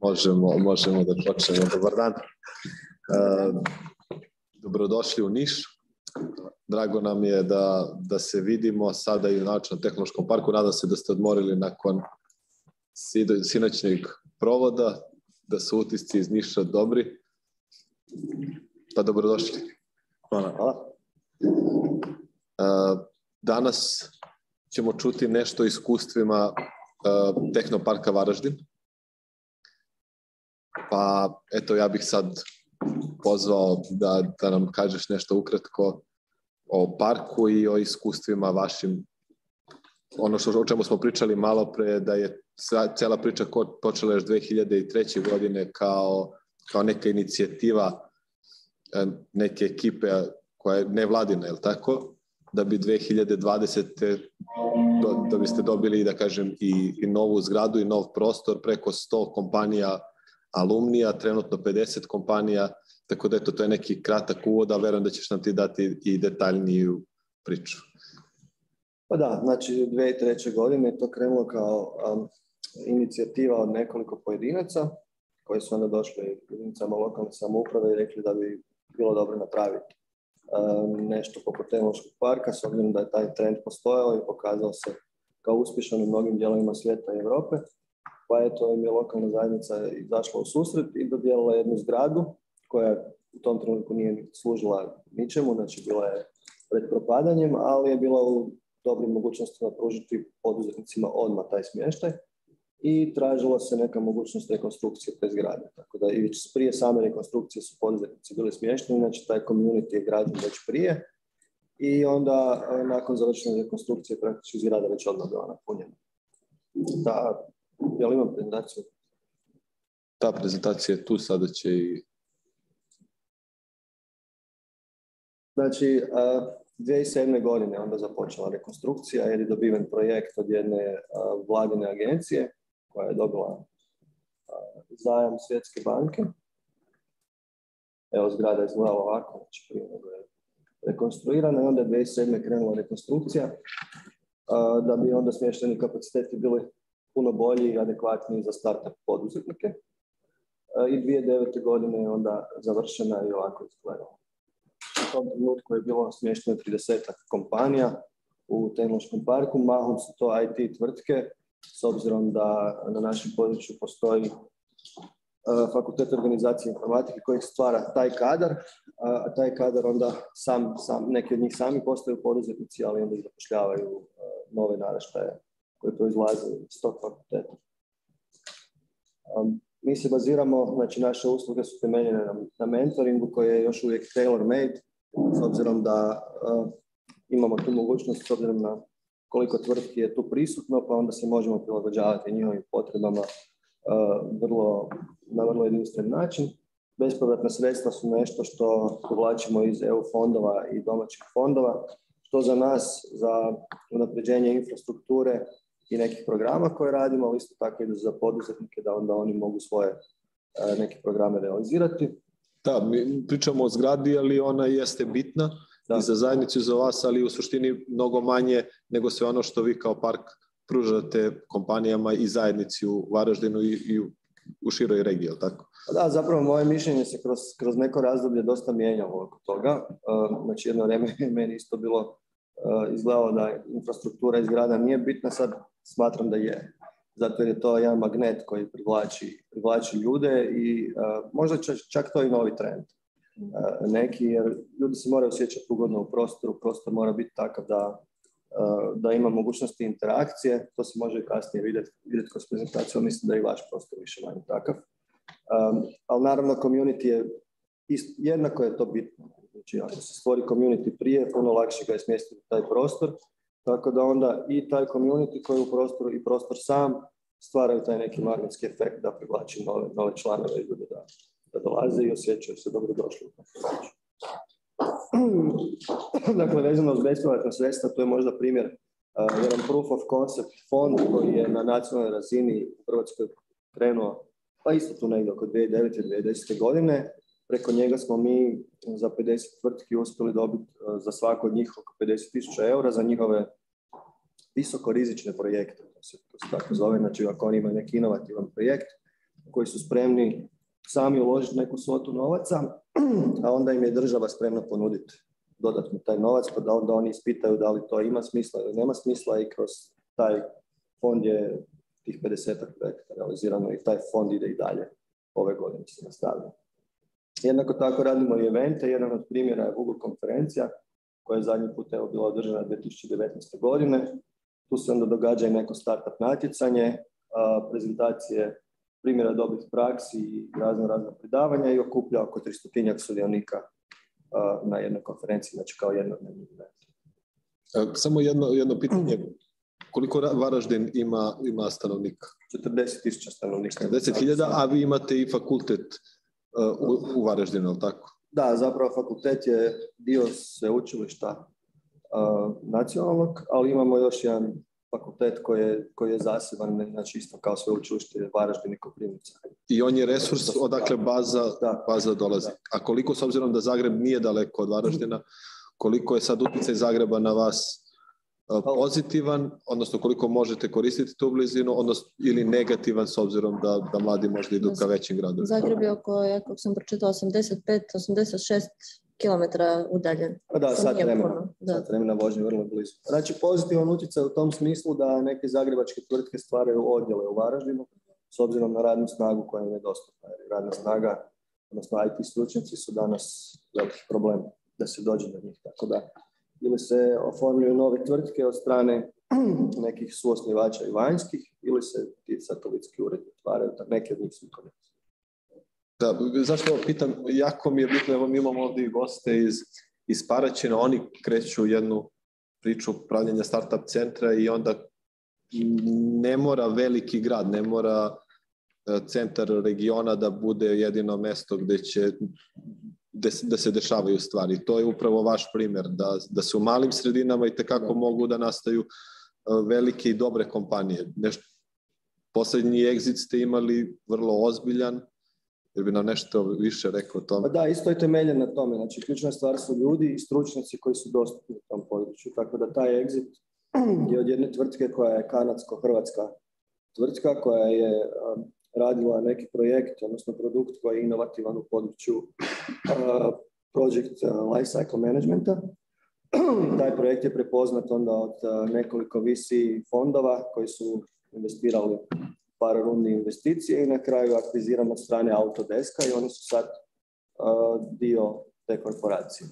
Možemo, možemo da počnemo. Dobar dan. E, dobrodošli u Niš. Drago nam je da, da se vidimo sada i u Naučno-tehnološkom parku. Nadam se da ste odmorili nakon sinoćnjeg provoda, da su utisci iz Niša dobri. Pa dobrodošli. Hvala. E, danas ćemo čuti nešto o iskustvima e, Tehnoparka Varaždin pa eto, ja bih sad pozvao da, da nam kažeš nešto ukratko o parku i o iskustvima vašim. Ono što, o čemu smo pričali malo pre, da je cijela priča počela još 2003. godine kao, neka inicijativa e, neke ekipe koja je nevladina, je tako? Da bi 2020. do da biste dobili, da kažem, i, i novu zgradu i nov prostor, preko 100 kompanija alumnija, trenutno 50 kompanija, tako da eto, to je neki kratak uvod, ali verujem da ćeš nam ti dati i detaljniju priču. Pa da, znači 2003. godine je to krenulo kao um, inicijativa od nekoliko pojedinaca koji su onda došli jedinicama lokalne samouprave i rekli da bi bilo dobro napraviti um, nešto poput tehnološkog parka s obzirom da je taj trend postojao i pokazao se kao uspješan u mnogim dijelovima svijeta i Europe pa eto im je lokalna zajednica izašla u susret i dodijelila jednu zgradu koja u tom trenutku nije služila ničemu, znači bila je pred propadanjem, ali je bila u dobrim mogućnostima pružiti poduzetnicima odmah taj smještaj i tražila se neka mogućnost rekonstrukcije te zgrade. Tako da i već prije same rekonstrukcije su poduzetnici bili smješteni, znači taj community je već prije i onda eh, nakon završene rekonstrukcije praktički zgrada već odmah bila napunjena. Jel imam prezentaciju? Ta prezentacija je tu, sada će i... Znači, 2007. E, godine onda započela rekonstrukcija jer je dobiven projekt od jedne e, vladine agencije koja je dobila e, zajam Svjetske banke. Evo, zgrada je izgledala ovako, znači prije je rekonstruirana i onda je 2007. krenula rekonstrukcija da bi onda smješteni kapaciteti bili puno bolji i adekvatniji za startup poduzetnike. E, I 2009. godine je onda završena i ovako izgledala. U tom trenutku je bilo smješteno 30 kompanija u tehnološkom parku. Mahom su to IT tvrtke, s obzirom da na našem području postoji e, fakultet organizacije informatike koji stvara taj kadar, a taj kadar onda sam, neki od njih sami postaju poduzetnici, ali onda i zapošljavaju e, nove naraštaje koje proizlaze iz tog fakulteta. Um, mi se baziramo, znači naše usluge su temeljene na, mentoringu koji je još uvijek tailor made, s obzirom da uh, imamo tu mogućnost s obzirom na koliko tvrtki je tu prisutno, pa onda se možemo prilagođavati njihovim potrebama uh, vrlo, na vrlo jedinstven način. Bespovratna sredstva su nešto što povlačimo iz EU fondova i domaćih fondova, što za nas, za unapređenje infrastrukture, i nekih programa koje radimo, ali isto tako idu za poduzetnike da onda oni mogu svoje e, neke programe realizirati. Da, mi pričamo o zgradi, ali ona jeste bitna i za zajednicu i za vas, ali u suštini mnogo manje nego sve ono što vi kao park pružate kompanijama i zajednici u Varaždinu i, i u široj regiji, ali tako? Pa da, zapravo moje mišljenje se kroz, kroz neko razdoblje dosta mijenjalo oko toga. E, znači jedno vrijeme meni isto bilo e, izgledalo da infrastruktura i zgrada nije bitna, sad Smatram da je. Zato jer je to jedan magnet koji privlači, privlači ljude i uh, možda čak to i novi trend. E, neki, jer ljudi se moraju osjećati ugodno u prostoru, prostor mora biti takav da, e, da ima mogućnosti interakcije, to se može kasnije vidjeti, vidjeti kroz prezentaciju, mislim da i vaš prostor više manje takav. Um, ali naravno community je, ist, jednako je to bitno. Znači, ako se stvori community prije, puno lakše ga je smjestiti u taj prostor, tako da onda i taj community koji je u prostoru i prostor sam stvaraju taj neki magnetski efekt da privlači nove, nove članove i ljude da, da dolaze i osjećaju se dobro došli. dakle, vezano s bespovratna sredstva, to je možda primjer uh, jedan proof of concept fond koji je na nacionalnoj razini u Hrvatskoj krenuo, pa isto tu negdje oko 2009. i 2010. godine, preko njega smo mi e, za 50 tvrtki uspjeli dobiti e, za svako od njih oko tisuća eura za njihove visoko rizične projekte, to se zove, znači ako oni imaju neki inovativan projekt koji su spremni sami uložiti neku svotu novaca, a onda im je država spremna ponuditi dodatno taj novac, pa da onda oni ispitaju da li to ima smisla ili nema smisla i kroz taj fond je tih 50 projekta realizirano i taj fond ide i dalje ove godine se nastavlja. Jednako tako radimo i evente, jedan od primjera je Google konferencija koja je zadnji put evo, bila održana 2019. godine. Tu se onda događa i neko startup natjecanje, prezentacije primjera dobrih praksi i razno razna predavanja i okuplja oko 300 sudionika na jednoj konferenciji, znači kao jednodnevni event. E, samo jedno, jedno pitanje. Koliko Varaždin ima, ima stanovnika? 40.000 stanovnika. 40.000, a vi imate i fakultet u, u Varaždinu, li tako? Da, zapravo fakultet je dio sveučilišta nacionalnog, ali imamo još jedan fakultet koji je, koji je zaseban, znači isto kao sveučilište Varaždin i Koprivnica. I on je resurs odakle baza, da. baza dolazi. A koliko, s obzirom da Zagreb nije daleko od Varaždina, koliko je sad utjecaj Zagreba na vas E, pozitivan, odnosno koliko možete koristiti tu blizinu, odnosno ili negativan s obzirom da, da mladi možda idu ka većim gradovima? Zagreb je oko, ja sam pročitao, 85-86 km udaljen. Pa da, sat vremena. vremena vožnje vrlo blizu. Znači pozitivan utjecaj u tom smislu da neke zagrebačke tvrtke stvaraju odjele u Varaždinu s obzirom na radnu snagu koja im je dostupna. Radna snaga, odnosno IT stručnjaci su danas veliki problem da se dođe do njih. Tako da ili se oformljuju nove tvrtke od strane nekih suosnivača i vanjskih ili se ti satelitski uredi otvaraju, neke od njih su Da, zašto ovo pitam? Jako mi je bitno, evo mi imamo ovdje goste iz, iz Paraćina, oni kreću jednu priču upravljanja start-up centra i onda ne mora veliki grad, ne mora e, centar regiona da bude jedino mesto gdje će da se dešavaju stvari. To je upravo vaš primjer, da, da se u malim sredinama i tekako mogu da nastaju e, velike i dobre kompanije. Nešto, poslednji exit ste imali vrlo ozbiljan, jer bi nam nešto više rekao o tome. Pa da, isto je temeljen na tome. Znači, ključna stvar su ljudi i stručnjaci koji su dostupni u tom području. Tako da taj exit je od jedne tvrtke koja je kanadsko-hrvatska tvrtka koja je radila neki projekt, odnosno produkt koji je inovativan u području uh, project eh, lifecycle managementa. Taj projekt je prepoznat onda od eh, nekoliko VC fondova koji su investirali par rundi investicije i na kraju akviziran od strane Autodeska i oni su sad dio te korporacije.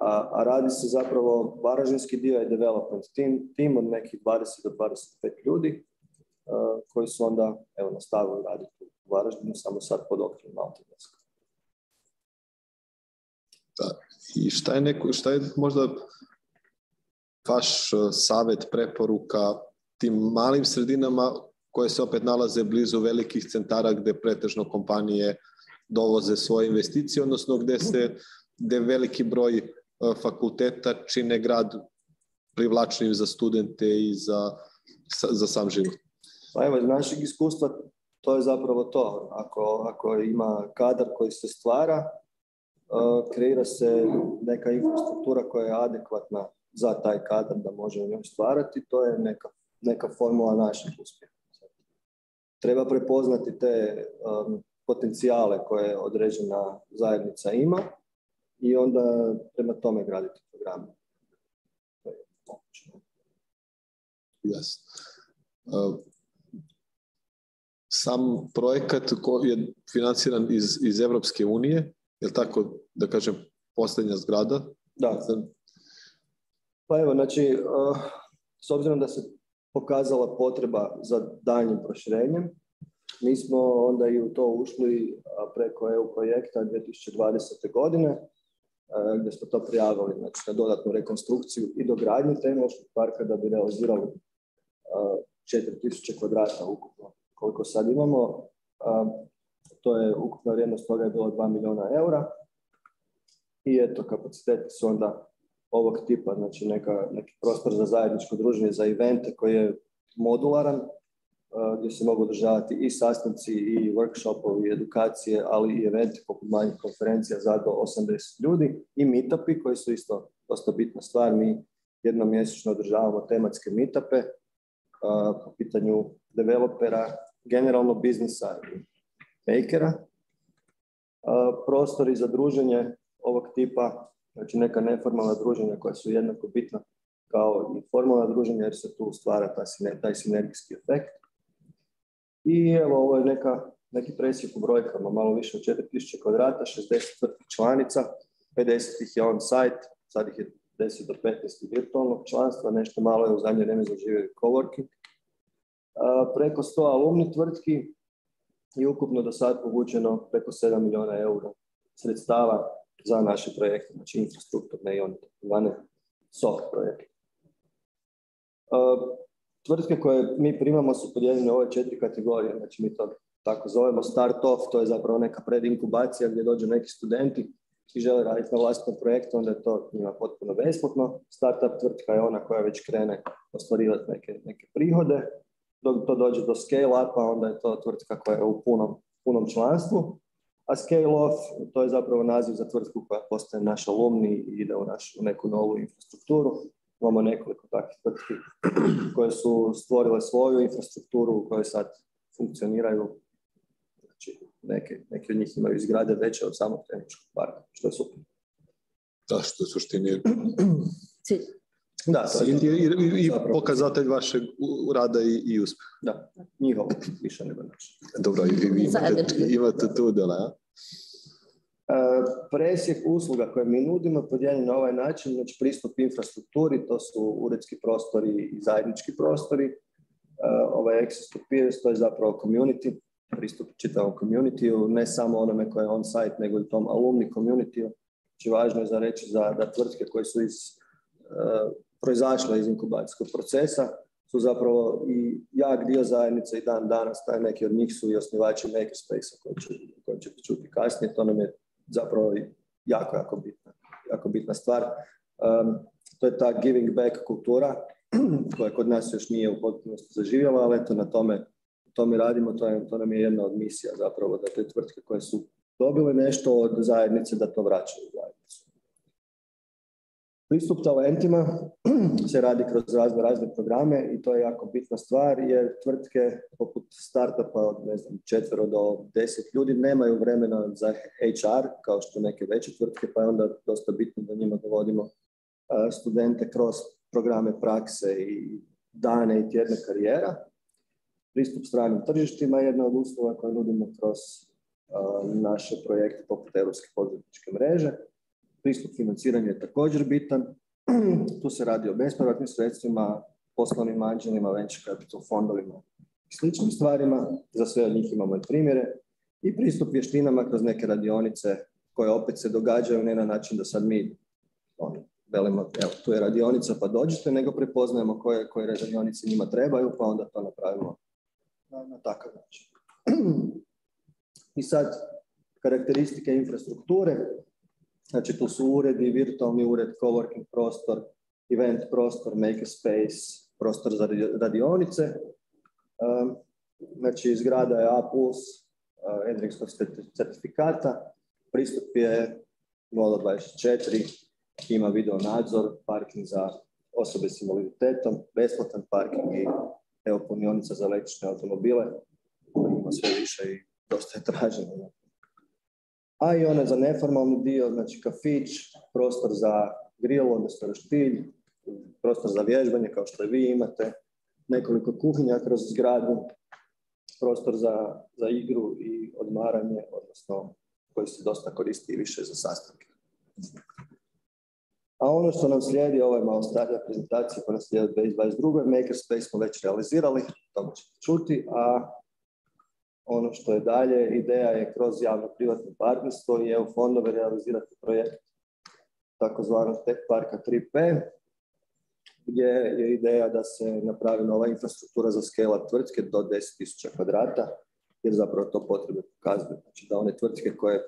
A, radi se zapravo, varažinski dio je development team, tim od nekih 20 do 25 ljudi koji su onda evo, nastavili raditi u Varaždinu, samo sad pod okrem Maltinjska. Da. I šta je, možda vaš e, savjet, preporuka tim malim sredinama koje se opet nalaze blizu velikih centara gdje pretežno kompanije dovoze svoje investicije, odnosno gdje se veliki broj e, fakulteta čine grad privlačnim za studente i za, za sam život. Pa evo, iz našeg iskustva to je zapravo to. Ako, ako ima kadar koji se stvara, e, kreira se neka infrastruktura koja je adekvatna za taj kadar da može u njoj stvarati, to je neka, neka formula našeg uspjeha. Treba prepoznati te e, potencijale koje određena zajednica ima i onda prema tome graditi program sam projekat koji je financiran iz, iz Evropske unije, je tako, da kažem, posljednja zgrada? Da. Pa evo, znači, uh, s obzirom da se pokazala potreba za daljnjim proširenjem, mi smo onda i u to ušli uh, preko EU projekta 2020. godine, uh, gdje smo to prijavili znači, na dodatnu rekonstrukciju i dogradnju tehnološkog parka da bi realizirali uh, 4000 kvadrata ukupno koliko sad imamo, to je ukupna vrijednost toga je bilo 2 milijuna eura i eto kapaciteti su onda ovog tipa, znači neka, neki prostor za zajedničko druženje, za evente koji je modularan, gdje se mogu održavati i sastanci i workshopovi, i edukacije, ali i eventi poput manjih konferencija za do 80 ljudi i meetupi koji su isto dosta bitna stvar. Mi jednom mjesečno održavamo tematske meetupe po pitanju developera, generalno biznisa i makera, prostori za druženje ovog tipa, znači neka neformalna druženja koja su jednako bitna kao i formalna druženja jer se tu stvara taj, sinergijski efekt. I evo ovo je neka, neki presjek u brojkama, malo više od 4000 kvadrata, 60 članica, 50 ih je on site, sad ih je 10 do 15 virtualnog članstva, nešto malo je u zadnje vrijeme zaživio coworking preko 100 alumni tvrtki i ukupno do sad povučeno preko 7 milijuna eura sredstava za naše projekte, znači infrastrukturne i one soft projekte. Tvrtke koje mi primamo su podijeljene u ove četiri kategorije, znači mi to tako zovemo start-off, to je zapravo neka predinkubacija gdje dođu neki studenti i žele raditi na vlastnom projektu, onda je to njima potpuno besplatno. Startup tvrtka je ona koja već krene ostvarivati neke prihode dok to dođe do scale a pa onda je to tvrtka koja je u punom, punom članstvu. A scale-off, to je zapravo naziv za tvrtku koja postaje naš alumni i ide u, našu, neku novu infrastrukturu. Imamo nekoliko takvih tvrtki koje su stvorile svoju infrastrukturu u kojoj sad funkcioniraju. Znači, neke, neke od njih imaju izgrade veće od samog tehničkog parka, što je super. Da, što je suštini da, to je I, i, pokazatelj vašeg rada i, i uspjeha. Da, njihov više nego naš. Dobro, i vi imate, tu dela, ja? E, presjek usluga koje mi nudimo podijeljen na ovaj način, znači pristup infrastrukturi, to su uredski prostori i zajednički prostori, e, ovaj access to peers, to je zapravo community, pristup čitavom community ne samo onome koje je on-site, nego i tom alumni community-u, znači važno je za reći za, da tvrtke koje su iz e, proizašla iz inkubacijskog procesa su zapravo i jak dio zajednice i dan danas, taj neki od njih su i osnivači Makerspace-a koji ću, koji čuti kasnije, to nam je zapravo jako, jako bitna, jako bitna stvar. Um, to je ta giving back kultura koja kod nas još nije u potpunosti zaživjela, ali eto na tome, tome radimo, to, je, to nam je jedna od misija zapravo da te tvrtke koje su dobile nešto od zajednice da to vraćaju u zajednicu. Pristup talentima se radi kroz razne, razne programe i to je jako bitna stvar jer tvrtke poput startupa od ne znam, četvero do deset ljudi nemaju vremena za HR kao što neke veće tvrtke pa je onda dosta bitno da njima dovodimo e, studente kroz programe prakse i dane i tjedna karijera. Pristup stranim tržištima je jedna od uslova koje nudimo kroz e, naše projekte poput Europske poduzetničke mreže pristup financiranju je također bitan. Tu se radi o bespravatnim sredstvima, poslovnim anđelima, venture capital fondovima i sličnim stvarima. Za sve od njih imamo i primjere. I pristup vještinama kroz neke radionice koje opet se događaju ne na način da sad mi ono, velimo, evo, tu je radionica pa dođite, nego prepoznajemo koje, koje radionice njima trebaju, pa onda to napravimo na, na takav način. I sad, karakteristike infrastrukture, Znači tu su uredi, virtualni ured, coworking prostor, event prostor, make space, prostor za radionice. Znači zgrada je A+, Hendrickskog eh, certifikata, pristup je 0.24, ima video nadzor, parking za osobe s invaliditetom, besplatan parking i evo punionica za električne automobile, ima sve više i dosta je traženo a i onaj za neformalni dio, znači kafić, prostor za grill, odnosno štilj, prostor za vježbanje kao što i vi imate, nekoliko kuhinja kroz zgradu, prostor za, igru i odmaranje, odnosno koji se dosta koristi i više za sastanke. A ono što nam slijedi, ovo ovaj je malo starija prezentacija koja nas slijedi 2022. Makerspace smo već realizirali, to ćete čuti, a ono što je dalje, ideja je kroz javno-privatno partnerstvo i EU fondove realizirati projekt takozvanog tech parka 3P, gdje je ideja da se napravi nova infrastruktura za scale tvrtke do 10.000 kvadrata, jer zapravo to potrebno pokazuje. Znači da one tvrtke koje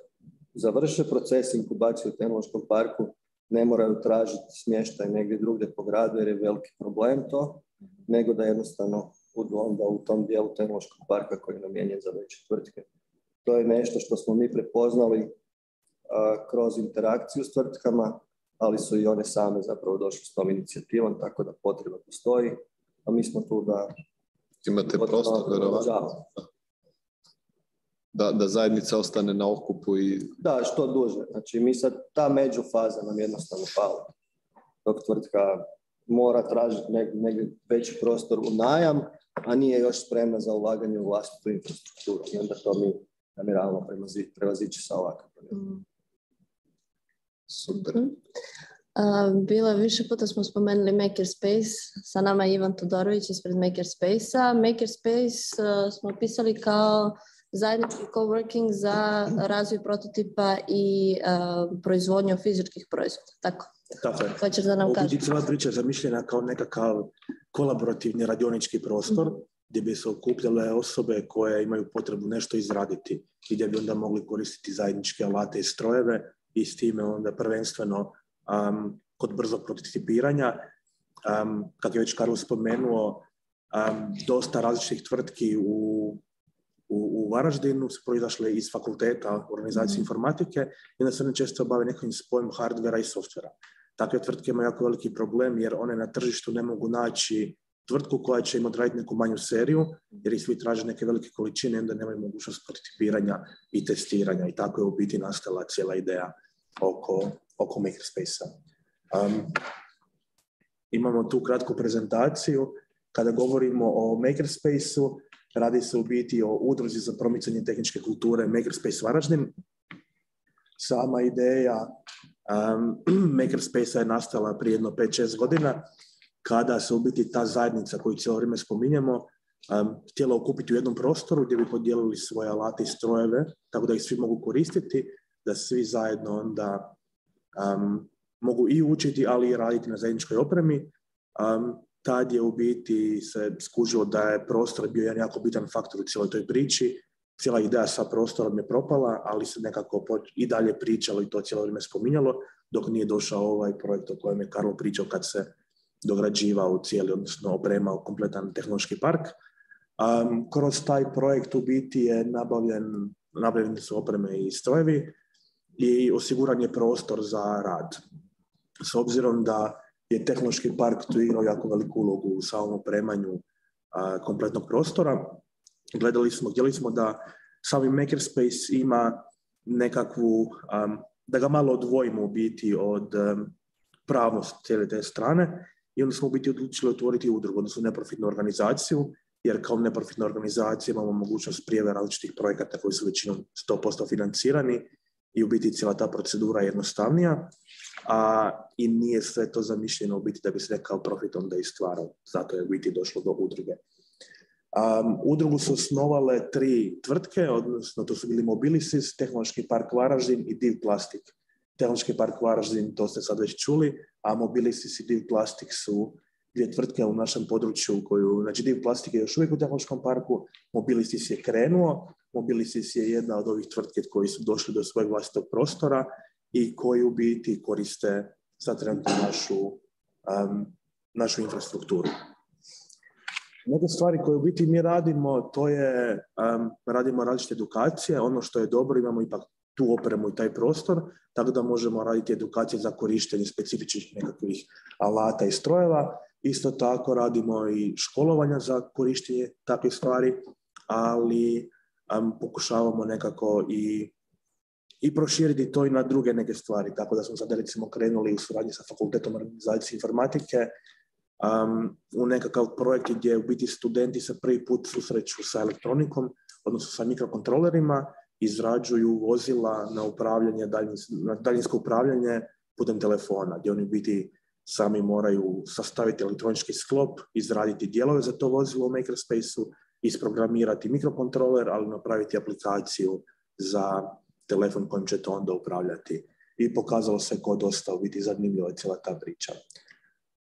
završe proces inkubacije u tehnološkom parku ne moraju tražiti smještaj negdje drugdje po gradu jer je veliki problem to, nego da jednostavno budu onda u tom dijelu tehnološkog parka koji je namijenjen za veće tvrtke. To je nešto što smo mi prepoznali kroz interakciju s tvrtkama, ali su i one same zapravo došle s tom inicijativom, tako da potreba postoji, a mi smo tu da... Imate prostor, verovatno. Da, zajednica ostane na okupu i... Da, što duže. Znači, mi sad, ta međufaza nam jednostavno pala. Dok tvrtka mora tražiti negdje veći prostor u najam, a nije još spremna za ulaganje u vlastitu infrastrukturu. I onda to mi namjeravamo prevazići sa ovakvim mm. Super. bilo je više puta smo spomenuli Makerspace, sa nama je Ivan Todorović ispred Makerspace-a. Makerspace uh, smo opisali kao zajednički coworking za razvoj prototipa i e, proizvodnju fizičkih proizvoda. Tako. Tako je. Hoćeš da nam kažeš? cijela priča zamišljena kao nekakav kolaborativni radionički prostor mhm. gdje bi se okupljale osobe koje imaju potrebu nešto izraditi i gdje bi onda mogli koristiti zajedničke alate i strojeve i s time onda prvenstveno um, kod brzog prototipiranja. Um, kako je već Karlo spomenuo, um, dosta različitih tvrtki u, u, u Varaždinu su proizašle iz fakulteta organizacije mhm. informatike i onda se oni često bave nekim spojem hardvera i softvera takve tvrtke imaju jako veliki problem jer one na tržištu ne mogu naći tvrtku koja će im odraditi neku manju seriju, jer ih svi traže neke velike količine, onda nemaju mogućnost participiranja i testiranja. I tako je u biti nastala cijela ideja oko, oko Makerspace-a. Um, imamo tu kratku prezentaciju. Kada govorimo o Makerspace-u, radi se u biti o udruzi za promicanje tehničke kulture Makerspace Varaždin. Sama ideja um, Makerspace je nastala prije jedno 5-6 godina, kada se u biti ta zajednica koju cijelo vrijeme spominjemo htjela okupiti u jednom prostoru gdje bi podijelili svoje alate i strojeve, tako da ih svi mogu koristiti, da svi zajedno onda um, mogu i učiti, ali i raditi na zajedničkoj opremi. tad je u biti se skužilo da je prostor bio jedan jako bitan faktor u cijeloj toj priči cijela ideja sa prostorom je propala, ali se nekako i dalje pričalo i to cijelo vrijeme spominjalo, dok nije došao ovaj projekt o kojem je Karlo pričao kad se dograđivao cijeli, odnosno opremao kompletan tehnološki park. Um, kroz taj projekt u biti je nabavljen, nabavljeni su opreme i strojevi i osiguran je prostor za rad. S obzirom da je tehnološki park tu igrao jako veliku ulogu u samom opremanju kompletnog prostora, gledali smo, htjeli smo da sami Makerspace ima nekakvu, da ga malo odvojimo u biti od um, pravnost cijele te strane i onda smo u biti odlučili otvoriti udrugu, odnosno neprofitnu organizaciju, jer kao neprofitna organizacija imamo mogućnost prijeve različitih projekata koji su većinom 100% financirani i u biti cijela ta procedura je jednostavnija a, i nije sve to zamišljeno u biti da bi se nekao profit onda i stvarao. Zato je u biti došlo do udruge. Um, udrugu su osnovale tri tvrtke, odnosno to su bili Mobilisys, Tehnološki park Varaždin i Div Plastik. Tehnološki park Varaždin, to ste sad već čuli, a Mobilisys i Div Plastik su dvije tvrtke u našem području koju, znači Div Plastik je još uvijek u Tehnološkom parku, Mobilisys je krenuo, Mobilisys je jedna od ovih tvrtke koji su došli do svojeg vlastitog prostora i koji u biti koriste sad trenutno našu, um, našu infrastrukturu. Neke stvari koje u biti mi radimo, to je, um, radimo različite edukacije, ono što je dobro, imamo ipak tu opremu i taj prostor, tako da možemo raditi edukacije za korištenje specifičnih nekakvih alata i strojeva. Isto tako radimo i školovanja za korištenje takvih stvari, ali um, pokušavamo nekako i i proširiti to i na druge neke stvari. Tako da smo sad recimo krenuli u suradnji sa Fakultetom organizacije informatike um, u nekakav projekt gdje u biti studenti se prvi put susreću sa elektronikom, odnosno sa mikrokontrolerima, izrađuju vozila na upravljanje, na daljinsko upravljanje putem telefona, gdje oni u biti sami moraju sastaviti elektronički sklop, izraditi dijelove za to vozilo u Makerspaceu, isprogramirati mikrokontroler, ali napraviti aplikaciju za telefon kojim će to onda upravljati. I pokazalo se ko dosta u biti zanimljiva cijela ta priča.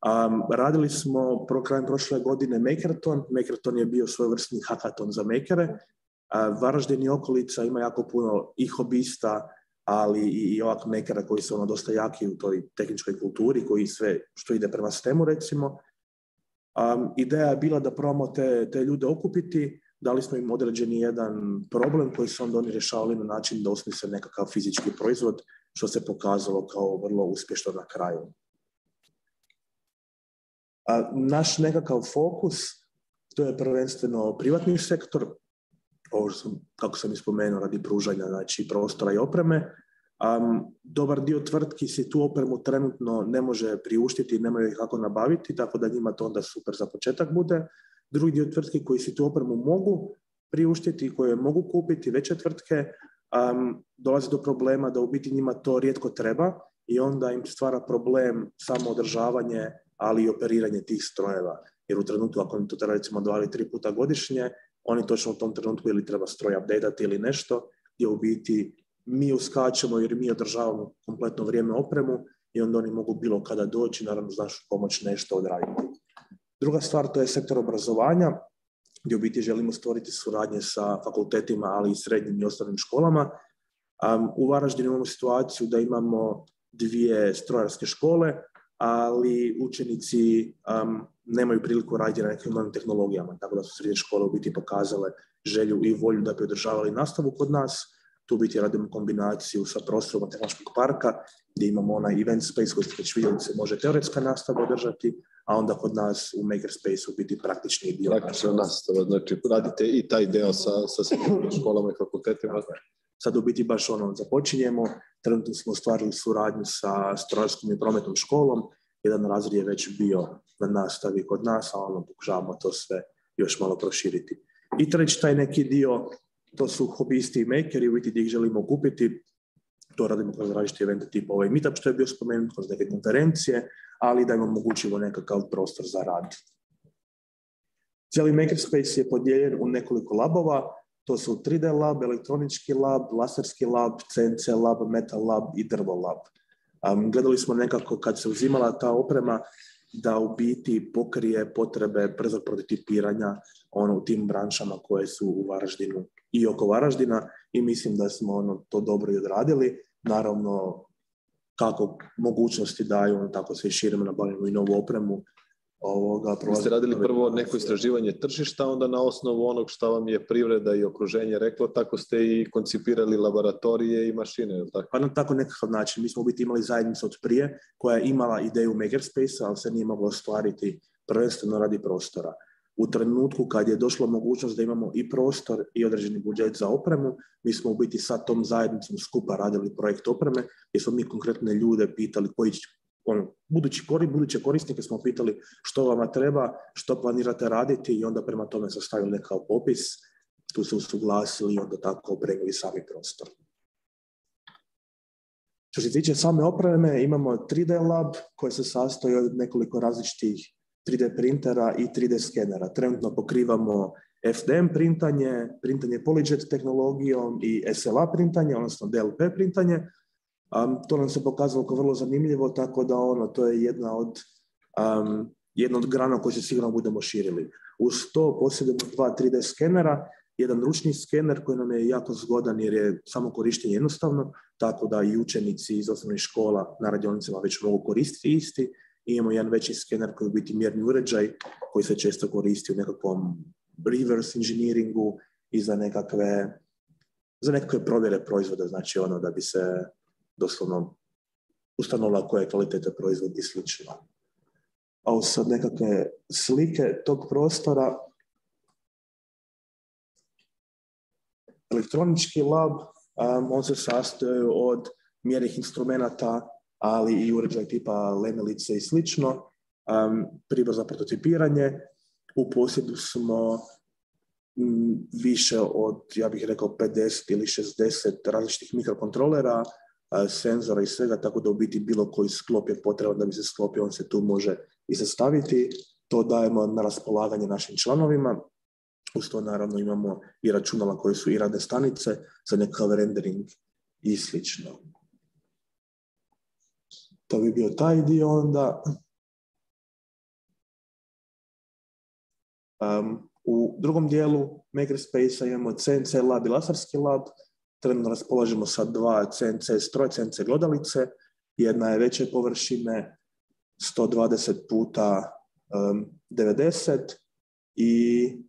Um, radili smo pro krajem prošle godine Makerton. Makerton je bio svojevrsni hakaton za makere. Uh, Varaždin i okolica ima jako puno i hobista, ali i, i ovak koji su ono dosta jaki u toj tehničkoj kulturi, koji sve što ide prema stemu recimo. Um, ideja je bila da probamo te, te ljude okupiti, dali smo im određeni jedan problem koji su onda oni rješavali na način da osmise nekakav fizički proizvod, što se pokazalo kao vrlo uspješno na kraju. A naš nekakav fokus, to je prvenstveno privatni sektor, ovo sam, kako sam ispomenuo, radi pružanja znači, prostora i opreme. Um, dobar dio tvrtki si tu opremu trenutno ne može priuštiti, nemaju ih kako nabaviti, tako da njima to onda super za početak bude. Drugi dio tvrtki koji si tu opremu mogu priuštiti, koje mogu kupiti, veće tvrtke, um, dolazi do problema da u biti njima to rijetko treba i onda im stvara problem samo održavanje ali i operiranje tih strojeva. Jer u trenutku ako im to treba recimo dva ili tri puta godišnje, oni točno u tom trenutku ili treba stroj updateati ili nešto, gdje u biti mi uskačemo jer mi održavamo kompletno vrijeme opremu i onda oni mogu bilo kada doći, naravno uz pomoć nešto odraditi. Druga stvar to je sektor obrazovanja, gdje u biti želimo stvoriti suradnje sa fakultetima, ali i srednjim i osnovnim školama. u Varaždinu imamo situaciju da imamo dvije strojarske škole ali učenici um, nemaju priliku raditi na nekim novim tehnologijama, tako da su srednje škole u biti pokazale želju i volju da bi održavali nastavu kod nas. Tu biti radimo kombinaciju sa prostorom tehnološkog parka gdje imamo onaj event space koji ste već vidjeli se može teoretska nastava održati, a onda kod nas u makerspace u biti praktični dio. Praktična nastava, znači radite i taj deo sa, sa školama i fakultetima sad u biti baš ono započinjemo, trenutno smo ostvarili suradnju sa strojarskom i prometnom školom, jedan razred je već bio na nastavi kod nas, a ono pokušavamo to sve još malo proširiti. I treći taj neki dio, to su hobisti i makeri, u biti gdje ih želimo kupiti, to radimo kroz različite evente tipa ovaj meetup što je bio spomenut, kroz neke konferencije, ali da im omogućimo nekakav prostor za rad. Cijeli Makerspace je podijeljen u nekoliko labova, to su 3D lab, elektronički lab, laserski lab, CNC lab, metal lab i drvo lab. Um, gledali smo nekako kad se uzimala ta oprema da u biti pokrije potrebe brzog prototipiranja ono, u tim branšama koje su u Varaždinu i oko Varaždina i mislim da smo ono, to dobro i odradili. Naravno, kako mogućnosti daju, ono, tako se i širimo, i novu opremu ovoga ste radili prvo neko istraživanje tržišta, onda na osnovu onog što vam je privreda i okruženje reklo, tako ste i koncipirali laboratorije i mašine, je tako? Pa na tako nekakav način. Mi smo u biti imali zajednicu od prije koja je imala ideju Makerspace, ali se nije moglo ostvariti prvenstveno radi prostora. U trenutku kad je došla mogućnost da imamo i prostor i određeni budžet za opremu, mi smo u biti sa tom zajednicom skupa radili projekt opreme, jer smo mi konkretne ljude pitali koji, ono, budući kori, buduće korisnike smo pitali što vama treba, što planirate raditi i onda prema tome sastavili nekakav popis, tu se usuglasili i onda tako opremili sami prostor. Što se tiče same opreme, imamo 3D lab koji se sastoji od nekoliko različitih 3D printera i 3D skenera. Trenutno pokrivamo FDM printanje, printanje PolyJet tehnologijom i SLA printanje, odnosno DLP printanje, to nam se pokazalo kao vrlo zanimljivo, tako da ono, to je jedna od, um, jedna od grana koju se sigurno budemo širili. Uz to posjedujemo dva 3D skenera, jedan ručni skener koji nam je jako zgodan jer je samo korištenje jednostavno, tako da i učenici iz osnovnih škola na radionicama već mogu koristiti isti. I imamo jedan veći skener koji je biti mjerni uređaj koji se često koristi u nekakvom reverse engineeringu i za nekakve, za nekakve provjere proizvoda, znači ono da bi se doslovno ustanova koja je kvaliteta proizvod i slično. A sad nekakve slike tog prostora, elektronički lab, on se sastoji od mjernih instrumenata, ali i uređaj tipa lemelice i slično, um, pribor za prototipiranje. U posjedu smo više od, ja bih rekao, 50 ili 60 različitih mikrokontrolera, senzora i svega, tako da u biti bilo koji sklop je potreban da bi se sklopio, on se tu može i sastaviti. To dajemo na raspolaganje našim članovima. Uz to naravno imamo i računala koje su i radne stanice za nekav rendering i slično. To bi bio taj dio onda. u drugom dijelu Makerspace imamo CNC lab i Lasarski lab trenutno raspolažemo sa dva CNC, stroj CNC glodalice, jedna je veće površine 120 puta 90 i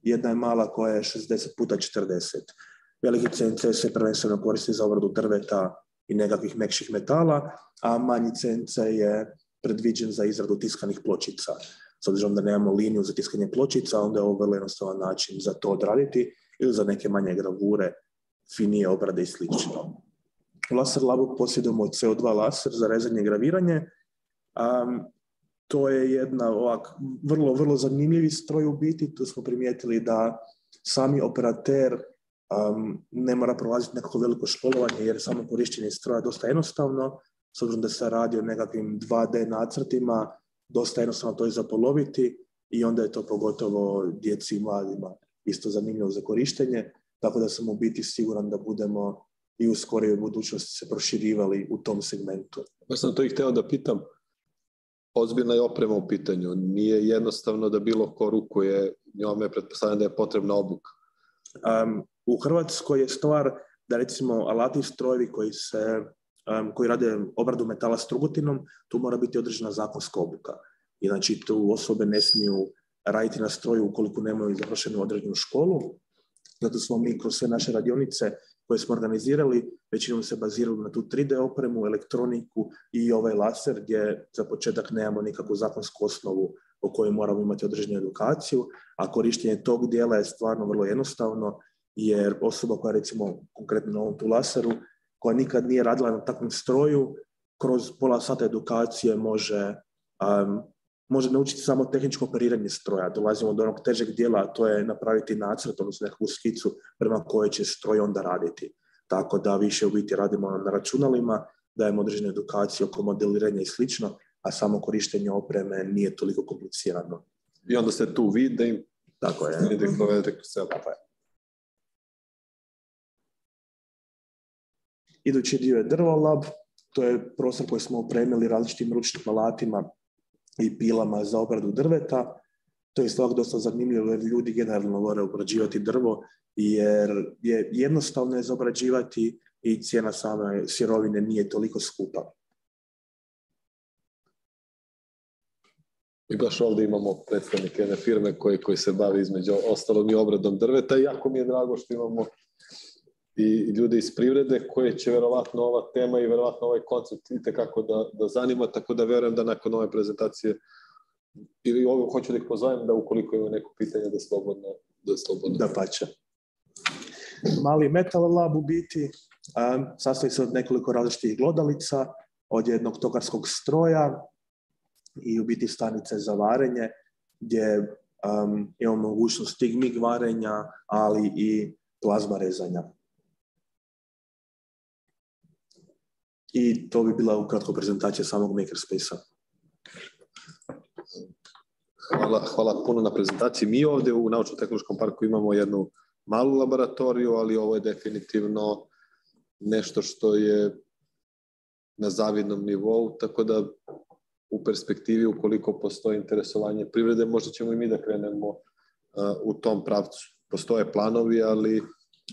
jedna je mala koja je 60 puta 40. Veliki CNC se prvenstveno koristi za obradu drveta i nekakvih mekših metala, a manji CNC je predviđen za izradu tiskanih pločica. S obzirom da nemamo liniju za tiskanje pločica, onda je ovo vrlo jednostavan način za to odraditi ili za neke manje gravure finije obrade i slično. Laser Labu posjedujemo CO2 laser za rezanje i graviranje. to je jedna ovak, vrlo, vrlo zanimljivi stroj u biti. Tu smo primijetili da sami operater ne mora prolaziti nekako veliko školovanje jer samo korištenje stroja dosta jednostavno. S obzirom da se radi o nekakvim 2D nacrtima, dosta jednostavno to je zapoloviti i onda je to pogotovo djeci i mladima isto zanimljivo za korištenje tako da sam u biti siguran da budemo i u skorijoj budućnosti se proširivali u tom segmentu. Ja sam to i hteo da pitam. Ozbiljna je oprema u pitanju. Nije jednostavno da bilo ko rukuje njome, pretpostavljam da je potrebna obuka. Um, u Hrvatskoj je stvar da recimo alati strojevi koji se um, koji rade obradu metala s trugutinom, tu mora biti određena zakonska obuka. I znači tu osobe ne smiju raditi na stroju ukoliko nemaju završenu određenu školu, zato smo mi kroz sve naše radionice koje smo organizirali, većinom se bazirali na tu 3D opremu, elektroniku i ovaj laser gdje za početak nemamo nikakvu zakonsku osnovu o kojoj moramo imati određenu edukaciju, a korištenje tog dijela je stvarno vrlo jednostavno jer osoba koja recimo konkretno na ovom tu laseru, koja nikad nije radila na takvom stroju, kroz pola sata edukacije može može naučiti samo tehničko operiranje stroja. Dolazimo do onog težeg dijela, a to je napraviti nacrt, odnosno nekakvu skicu prema kojoj će stroj onda raditi. Tako da više u biti radimo na računalima, dajemo određene edukacije oko modeliranja i slično, a samo korištenje opreme nije toliko komplicirano. I onda se tu vidi Tako je. Idući dio je Drvo Lab, to je prostor koji smo opremili različitim ručnim alatima i pilama za obradu drveta. To je stvar dosta zanimljivo jer ljudi generalno vole obrađivati drvo jer je jednostavno je obrađivati i cijena same sirovine nije toliko skupa. I baš ovdje imamo predstavnike jedne firme koji, se bavi između ostalom i obradom drveta. Jako mi je drago što imamo i ljude iz privrede koje će verovatno ova tema i verovatno ovaj koncept itekako kako da, da zanima, tako da verujem da nakon ove prezentacije ili ovo hoću da ih pozovem da ukoliko ima neko pitanje da slobodno da slobodno da pače. Mali metal lab u biti sastoji se od nekoliko različitih glodalica, od jednog tokarskog stroja i u biti stanice za varenje gdje um, imamo mogućnost stigmig varenja, ali i plazma rezanja. I to bi bila ukratko prezentacija samog Makerspace-a. Hvala, hvala puno na prezentaciji. Mi ovdje u Naučno-tehnološkom parku imamo jednu malu laboratoriju, ali ovo je definitivno nešto što je na zavidnom nivou, tako da u perspektivi, ukoliko postoji interesovanje privrede, možda ćemo i mi da krenemo e, u tom pravcu. Postoje planovi, ali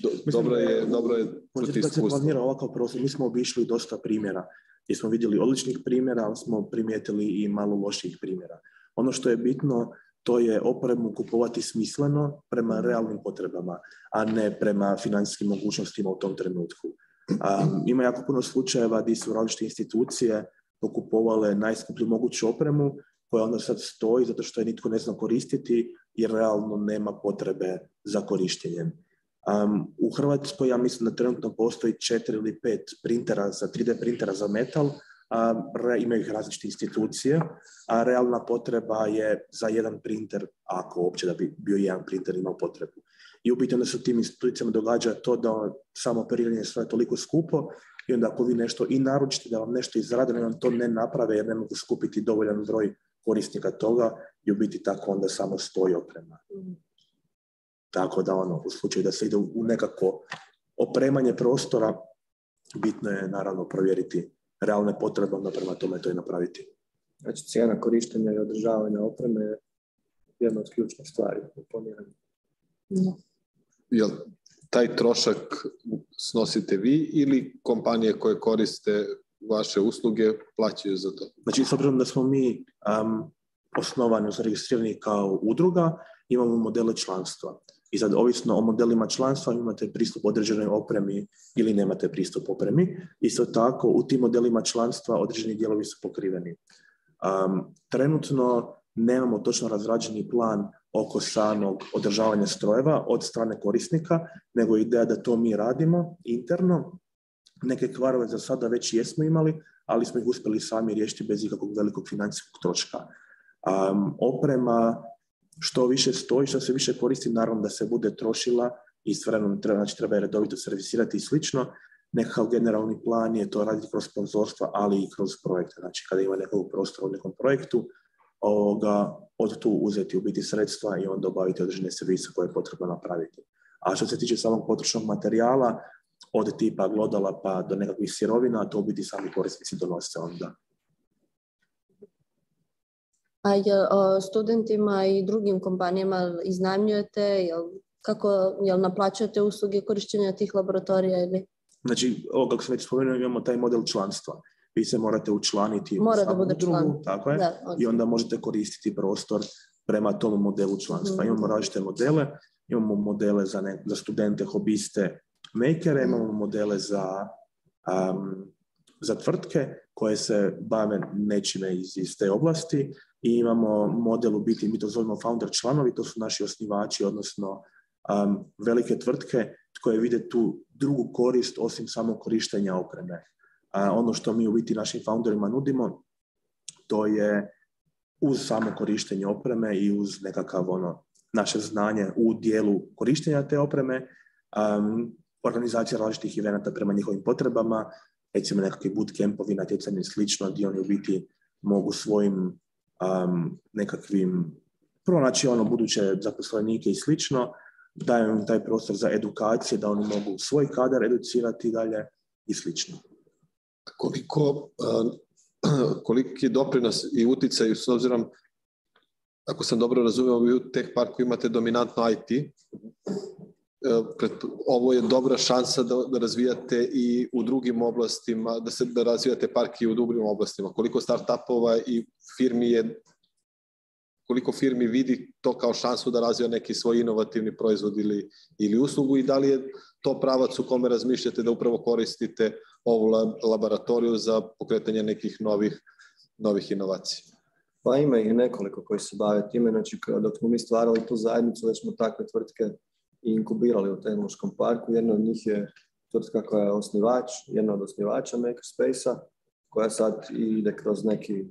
do, dobro je, se planira ovakav prostor, mi smo obišli dosta primjera gdje smo vidjeli odličnih primjera, ali smo primijetili i malo loših primjera. Ono što je bitno, to je opremu kupovati smisleno prema realnim potrebama, a ne prema financijskim mogućnostima u tom trenutku. ima jako puno slučajeva gdje su različite institucije pokupovale najskuplju moguću opremu koja onda sad stoji zato što je nitko ne zna koristiti jer realno nema potrebe za korištenjem. Um, u Hrvatskoj ja mislim da trenutno postoji četiri ili pet printera za 3D printera za metal, a, imaju ih različite institucije, a realna potreba je za jedan printer, ako uopće da bi bio jedan printer imao potrebu. I u biti onda se u tim institucijama događa to da ono, samo operiranje sve toliko skupo i onda ako vi nešto i naručite da vam nešto izrade, vam to ne naprave jer ne mogu skupiti dovoljan broj korisnika toga i u biti tako onda samo stoji oprema. Mm. Tako da ono, u slučaju da se ide u nekako opremanje prostora, bitno je naravno provjeriti realne potrebe, onda prema tome to i napraviti. Znači cijena korištenja i održavanja opreme je jedna od ključnih stvari u planiranju. Jel taj trošak snosite vi ili kompanije koje koriste vaše usluge plaćaju za to? Znači, s obzirom da smo mi um, osnovani, zaregistrirani kao udruga, imamo modele članstva. I sad, ovisno o modelima članstva, imate pristup određenoj opremi ili nemate pristup opremi. Isto tako, u tim modelima članstva određeni dijelovi su pokriveni. Um, trenutno nemamo točno razrađeni plan oko samog održavanja strojeva od strane korisnika, nego ideja da to mi radimo interno. Neke kvarove za sada već jesmo imali, ali smo ih uspjeli sami riješiti bez ikakvog velikog financijskog troška. Um, oprema što više stoji, što se više koristi, naravno da se bude trošila i stvarno treba, znači, treba je redovito servisirati i slično. Nekakav generalni plan je to raditi kroz sponzorstva, ali i kroz projekte. Znači, kada ima nekog prostora u nekom projektu, ovoga, od tu uzeti u biti sredstva i onda obaviti određene servise koje je potrebno napraviti. A što se tiče samog potrošnog materijala, od tipa glodala pa do nekakvih sirovina, to u biti sami korisnici donose onda a studentima i drugim kompanijama iznajmljujete, jel, kako, jel naplaćujete usluge korištenja tih laboratorija ili? Znači, ovo kako sam već spomenuo, imamo taj model članstva. Vi se morate učlaniti Mora u da drugu, tako je, da, i onda možete koristiti prostor prema tom modelu članstva. Mm. Imamo različite modele, imamo modele za, ne, za studente, hobiste, makere, mm. imamo modele za, za tvrtke koje se bave nečime iz, iz te oblasti, i imamo model, u biti mi to zovemo founder članovi, to su naši osnivači, odnosno um, velike tvrtke koje vide tu drugu korist osim samo korištenja opreme. Uh, ono što mi u biti našim founderima nudimo, to je uz samo korištenje opreme i uz nekakav ono, naše znanje u dijelu korištenja te opreme, um, organizacija različitih eventa prema njihovim potrebama, recimo nekakvi bootcampovi, natjecanje i slično, gdje oni u biti mogu svojim um, nekakvim, prvo znači, ono buduće zaposlenike i slično, daje im taj prostor za edukacije, da oni mogu svoj kadar educirati dalje i slično. Koliko, uh, koliki doprinos i uticaj, s obzirom, ako sam dobro razumio, vi u Tech Parku imate dominantno IT, E, ovo je dobra šansa da, razvijate i u drugim oblastima, da se da razvijate park i u drugim oblastima. Koliko startupova i firmi je koliko firmi vidi to kao šansu da razvija neki svoj inovativni proizvod ili, ili uslugu i da li je to pravac u kome razmišljate da upravo koristite ovu laboratoriju za pokretanje nekih novih, novih inovacija? Pa ima i nekoliko koji se bave time, znači dok smo mi stvarali tu zajednicu, već smo takve tvrtke inkubirali u tehnološkom parku. Jedna od njih je tvrtka koja je osnivač, jedna od osnivača Makerspace-a, koja sad ide kroz neki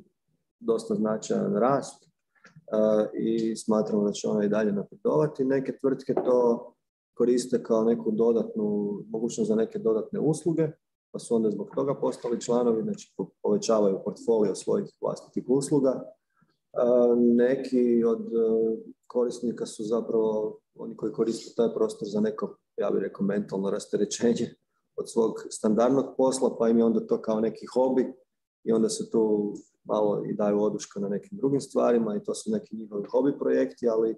dosta značajan rast eh, i smatramo da će ona i dalje napredovati. Neke tvrtke to koriste kao neku dodatnu, mogućnost za neke dodatne usluge, pa su onda zbog toga postali članovi, znači povećavaju portfolio svojih vlastitih usluga neki od e, korisnika su zapravo oni koji koriste taj prostor za neko, ja bih rekao, mentalno rasterećenje od svog standardnog posla, pa im je onda to kao neki hobi i onda se tu malo i daju oduška na nekim drugim stvarima i to su neki njihovi hobi projekti, ali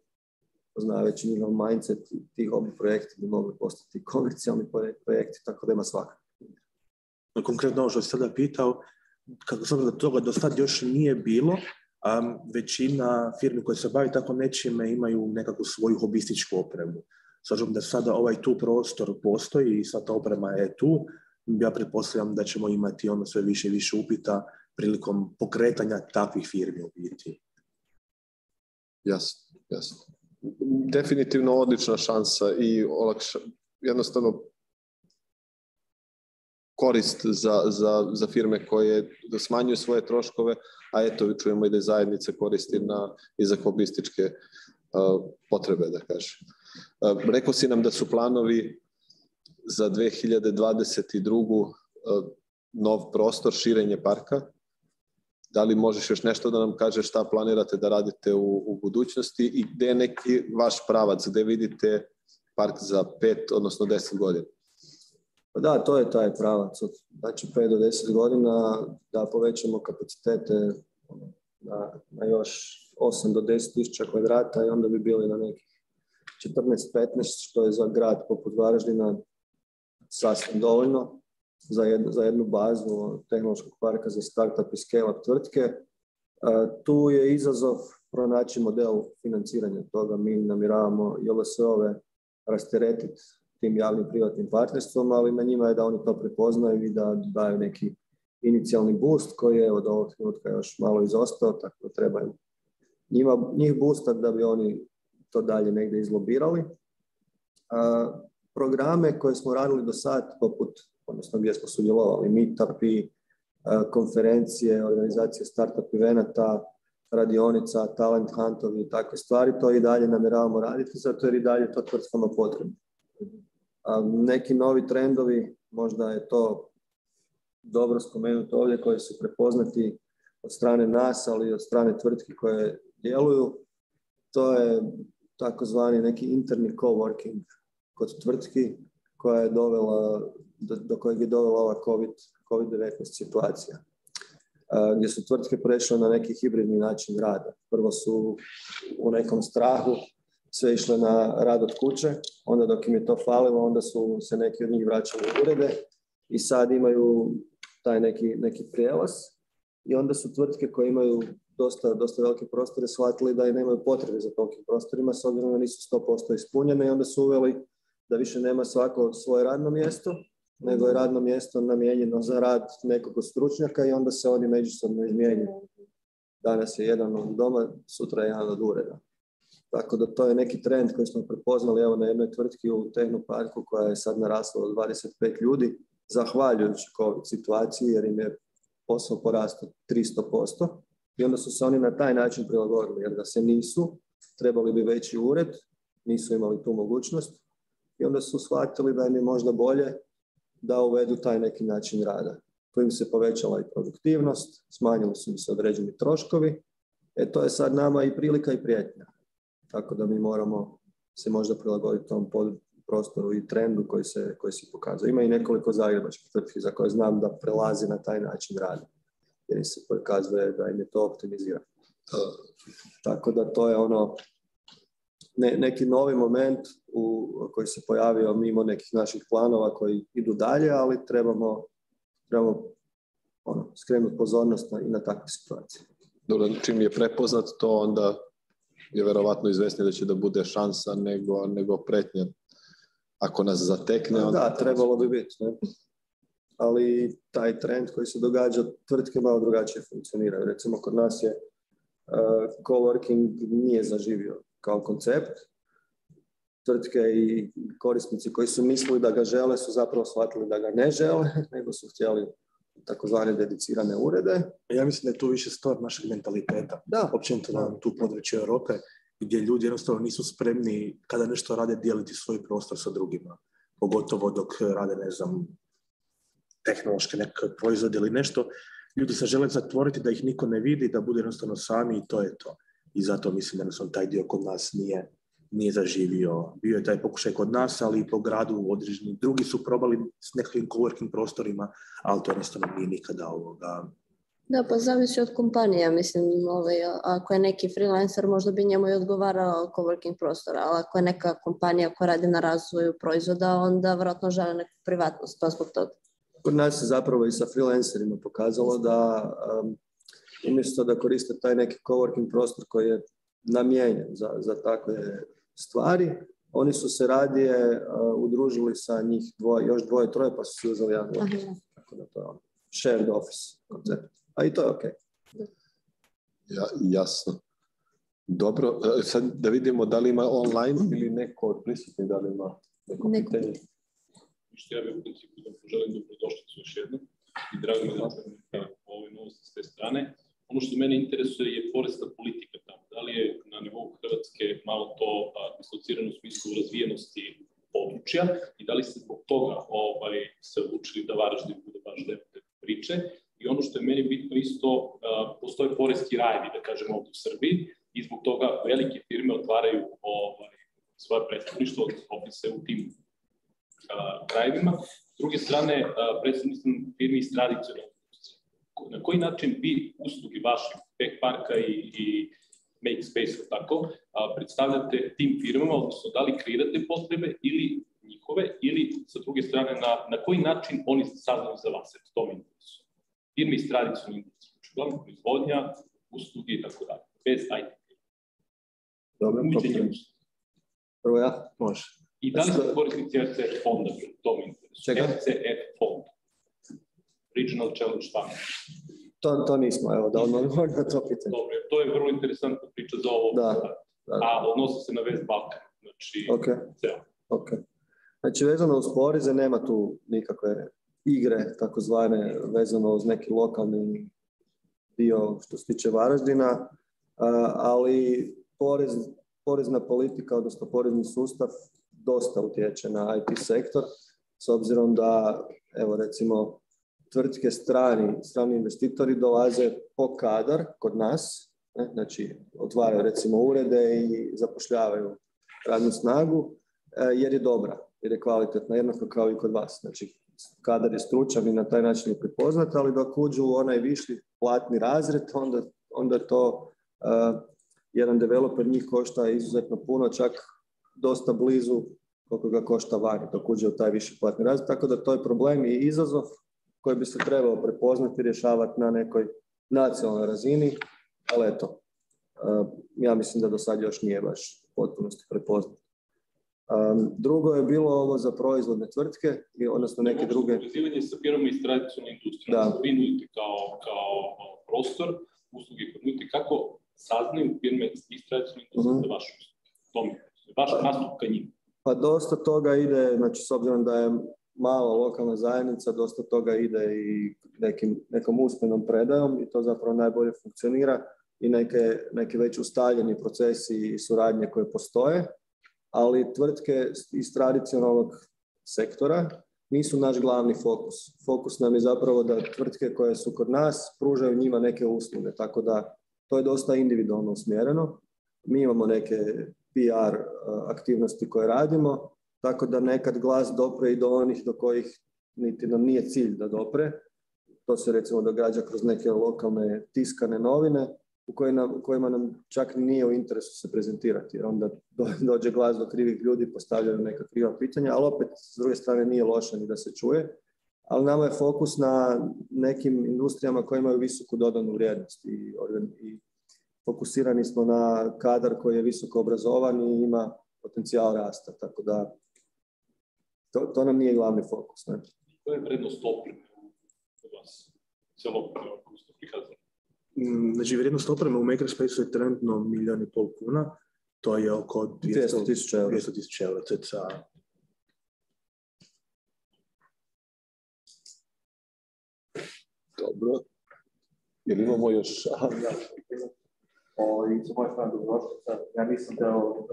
već njihov mindset, ti hobi projekti bi mogli postati komercijalni projekti, tako da ima svaka. Konkretno ovo što sada pitao, kako sam da toga do sad još nije bilo, Um, većina firmi koje se bavi tako nečime imaju nekakvu svoju hobističku opremu. S da sada ovaj tu prostor postoji i sada ta oprema je tu, ja pretpostavljam da ćemo imati ono sve više i više upita prilikom pokretanja takvih firmi u biti. Jasno, jasno. Definitivno odlična šansa i jednostavno korist za, za, za firme koje smanjuju svoje troškove, a eto čujemo i da je zajednica koristi na, i za hobističke potrebe, da kažem. Uh, rekao si nam da su planovi za 2022. nov prostor, širenje parka. Da li možeš još nešto da nam kažeš šta planirate da radite u, u budućnosti i gde je neki vaš pravac, gde vidite park za pet, odnosno deset godina? Pa da, to je taj pravac. Znači 5 do 10 godina da povećamo kapacitete ono, na, na još 8 do 10 tisuća kvadrata i onda bi bili na nekih 14-15, što je za grad poput Varaždina sasvim dovoljno za jednu, za jednu bazu tehnološkog parka za startup i scale-up tvrtke. E, tu je izazov pronaći model financiranja toga. Mi namiravamo JLS-ove rasteretiti tim javnim privatnim partnerstvom, ali na njima je da oni to prepoznaju i da daju neki inicijalni boost koji je od ovog trenutka još malo izostao, tako da treba njima, njih boostat da bi oni to dalje negdje izlobirali. programe koje smo radili do sad, poput, odnosno gdje smo sudjelovali, a, konferencije, organizacije startup evenata, radionica, talent huntovi i takve stvari, to i dalje namjeravamo raditi, zato jer i dalje to tvrtkama potrebno. Neki novi trendovi, možda je to dobro spomenuto ovdje, koji su prepoznati od strane nas, ali i od strane tvrtki koje djeluju. To je takozvani neki interni coworking kod tvrtki koja je dovela, do, kojeg je dovela ova COVID, COVID-19 situacija. Gdje su tvrtke prešle na neki hibridni način rada. Prvo su u nekom strahu sve išle na rad od kuće, onda dok im je to falilo, onda su se neki od njih vraćali u urede i sad imaju taj neki, neki prijelaz i onda su tvrtke koje imaju dosta, dosta velike prostore shvatili da i nemaju potrebe za tolikim prostorima s obzirom da nisu 100% ispunjene i onda su uveli da više nema svako svoje radno mjesto, nego je radno mjesto namijenjeno za rad nekog od stručnjaka i onda se oni međusobno izmijenjuju. Danas je jedan od doma, sutra je jedan od ureda. Tako da to je neki trend koji smo prepoznali evo na jednoj tvrtki u Tehnoparku koja je sad narasla od 25 ljudi, zahvaljujući COVID situaciji jer im je posao porastao 300%. I onda su se oni na taj način prilagodili, jer da se nisu, trebali bi veći ured, nisu imali tu mogućnost. I onda su shvatili da im je možda bolje da uvedu taj neki način rada. Tu im se povećala i produktivnost, smanjili su im se određeni troškovi. E to je sad nama i prilika i prijetnja tako da mi moramo se možda prilagoditi tom prostoru i trendu koji se, koji se pokazuje. Ima i nekoliko zagrebačkih tvrtki za koje znam da prelazi na taj način rada, jer se pokazuje da im je to optimizira. Tako da to je ono neki novi moment u, koji se pojavio mimo nekih naših planova koji idu dalje, ali trebamo, trebamo ono, skrenuti pozornost na, i na takve situacije. Dobro, čim je prepoznat to, onda je verovatno izvesnije da će da bude šansa nego, nego pretnja. Ako nas zatekne... onda... da trebalo bi biti. Ne? Ali taj trend koji se događa, tvrtke malo drugačije funkcioniraju. Recimo, kod nas je uh, coworking nije zaživio kao koncept. Tvrtke i korisnici koji su mislili da ga žele su zapravo shvatili da ga ne žele, nego su htjeli takozvane dedicirane urede. Ja mislim da je tu više stvar našeg mentaliteta. Da. Općenito nam tu područje Europe gdje ljudi jednostavno nisu spremni kada nešto rade dijeliti svoj prostor sa drugima. Pogotovo dok rade, ne znam, tehnološke neke proizvode ili nešto. Ljudi se žele zatvoriti da ih niko ne vidi, da bude jednostavno sami i to je to. I zato mislim da jednostavno taj dio kod nas nije nije zaživio. Bio je taj pokušaj kod nas, ali i po gradu određeni. Drugi su probali s nekim coworking prostorima, ali to jednostavno nije nikada ovoga. Da, pa zavisi od kompanija, mislim, ovaj, ako je neki freelancer, možda bi njemu i odgovarao coworking prostora, ali ako je neka kompanija koja radi na razvoju proizvoda, onda vjerojatno žele neku privatnost, pa zbog toga. Kod nas se zapravo i sa freelancerima pokazalo da um, umjesto da koriste taj neki coworking prostor koji je namijenjen za, za takve stvari. Oni su se radije e, udružili sa njih dvoje, još dvoje, troje, pa su se uzeli jedan Tako da to je ono. Shared office koncept. A i to je ok. Ja, jasno. Dobro, e, sad da vidimo da li ima online ili neko od prisutnih, da li ima neko, neko. pitanje. Što ja bih u principu da poželim dobrodošlicu još jednom i drago mi da ovoj novosti s te strane. Ono što mene interesuje je porezna politika tamo da li je na nivou Hrvatske malo to dislocirano u smislu razvijenosti područja i da li ste zbog toga ovaj, se odlučili da Varaždin bude baš deo priče. I ono što je meni bitno isto, postoje porezki rajevi, da kažem, ovdje u Srbiji i zbog toga velike firme otvaraju ovaj, svoje predstavništvo, opise u tim krajevima. S druge strane, predstavništvo firmi iz tradicionalne na koji način bi uslugi vašeg pek parka i make space, tako, predstavljate tim firmama, odnosno da li kreirate potrebe ili njihove, ili sa druge strane na, na koji način oni saznaju za vas, eto tom interesu. Firme iz tradicionalne industrije, znači uglavnom proizvodnja, usluge i tako dalje, bez IT. Dobro, Prvo ja, može. I da li ste znači korisnici RCF fonda to tom interesu? Čega? RCF fond. Regional Challenge Fund. To, to nismo, evo, da ono odgovor na to pitanje. Dobro, to je vrlo interesantna priča za ovo, da, da. a odnosi se na vez Balkan, znači okay. ceo. Ok. Znači, vezano uz poreze nema tu nikakve igre, takozvane, vezano uz neki lokalni dio što se tiče Varaždina, ali porez, porezna politika, odnosno porezni sustav, dosta utječe na IT sektor, s obzirom da, evo recimo, tvrtke strani, strani investitori dolaze po kadar kod nas, ne? znači otvaraju recimo urede i zapošljavaju radnu snagu e, jer je dobra, jer je kvalitetna, jednako kao i kod vas. Znači kadar je stručan i na taj način je prepoznat, ali dok uđu u onaj viši platni razred, onda, onda to e, jedan developer njih košta izuzetno puno, čak dosta blizu koliko ga košta vani dok uđe u taj viši platni razred, tako da to je problem i izazov koje bi se trebalo prepoznati i rješavati na nekoj nacionalnoj razini, ali eto, eh, ja mislim da do sad još nije baš potpunosti prepoznat. Drugo je bilo ovo za proizvodne tvrtke, odnosno neke druge... Uvezivanje sa firmama iz tradicionalne industrije, da. Nudite kao, kao ono, prostor, usluge koje kako saznaju firme iz tradicionalne industrije mhm. za vašu vaš pa- nastup ka njim. Pa dosta toga ide, znači s obzirom da je mala lokalna zajednica, dosta toga ide i nekim, nekom uspjenom predajom i to zapravo najbolje funkcionira i neke, neke već ustaljeni procesi i suradnje koje postoje, ali tvrtke iz tradicionalnog sektora nisu naš glavni fokus. Fokus nam je zapravo da tvrtke koje su kod nas pružaju njima neke usluge, tako da to je dosta individualno usmjereno. Mi imamo neke PR aktivnosti koje radimo, tako da nekad glas dopre i do onih do kojih niti nam nije cilj da dopre. To se recimo događa kroz neke lokalne tiskane novine u kojima nam čak nije u interesu se prezentirati. Onda dođe glas do krivih ljudi, postavljaju neka kriva pitanja, ali opet s druge strane nije loše ni da se čuje. Ali nama je fokus na nekim industrijama koje imaju visoku dodanu vrijednost i, i fokusirani smo na kadar koji je visoko obrazovan i ima potencijal rasta. Tako da to, to nam nije glavni fokus. Ne? To je vrednost opreme u vas, celokupno mm, Znači, vrednost opreme u Makerspace u je trenutno milijon i pol kuna, to je oko 200 tisuća eura. 200 tisuća eura, to je ca... Dobro. Jer imamo još... o, I sa moje strane dobrodošlica. Ja nisam deo uh,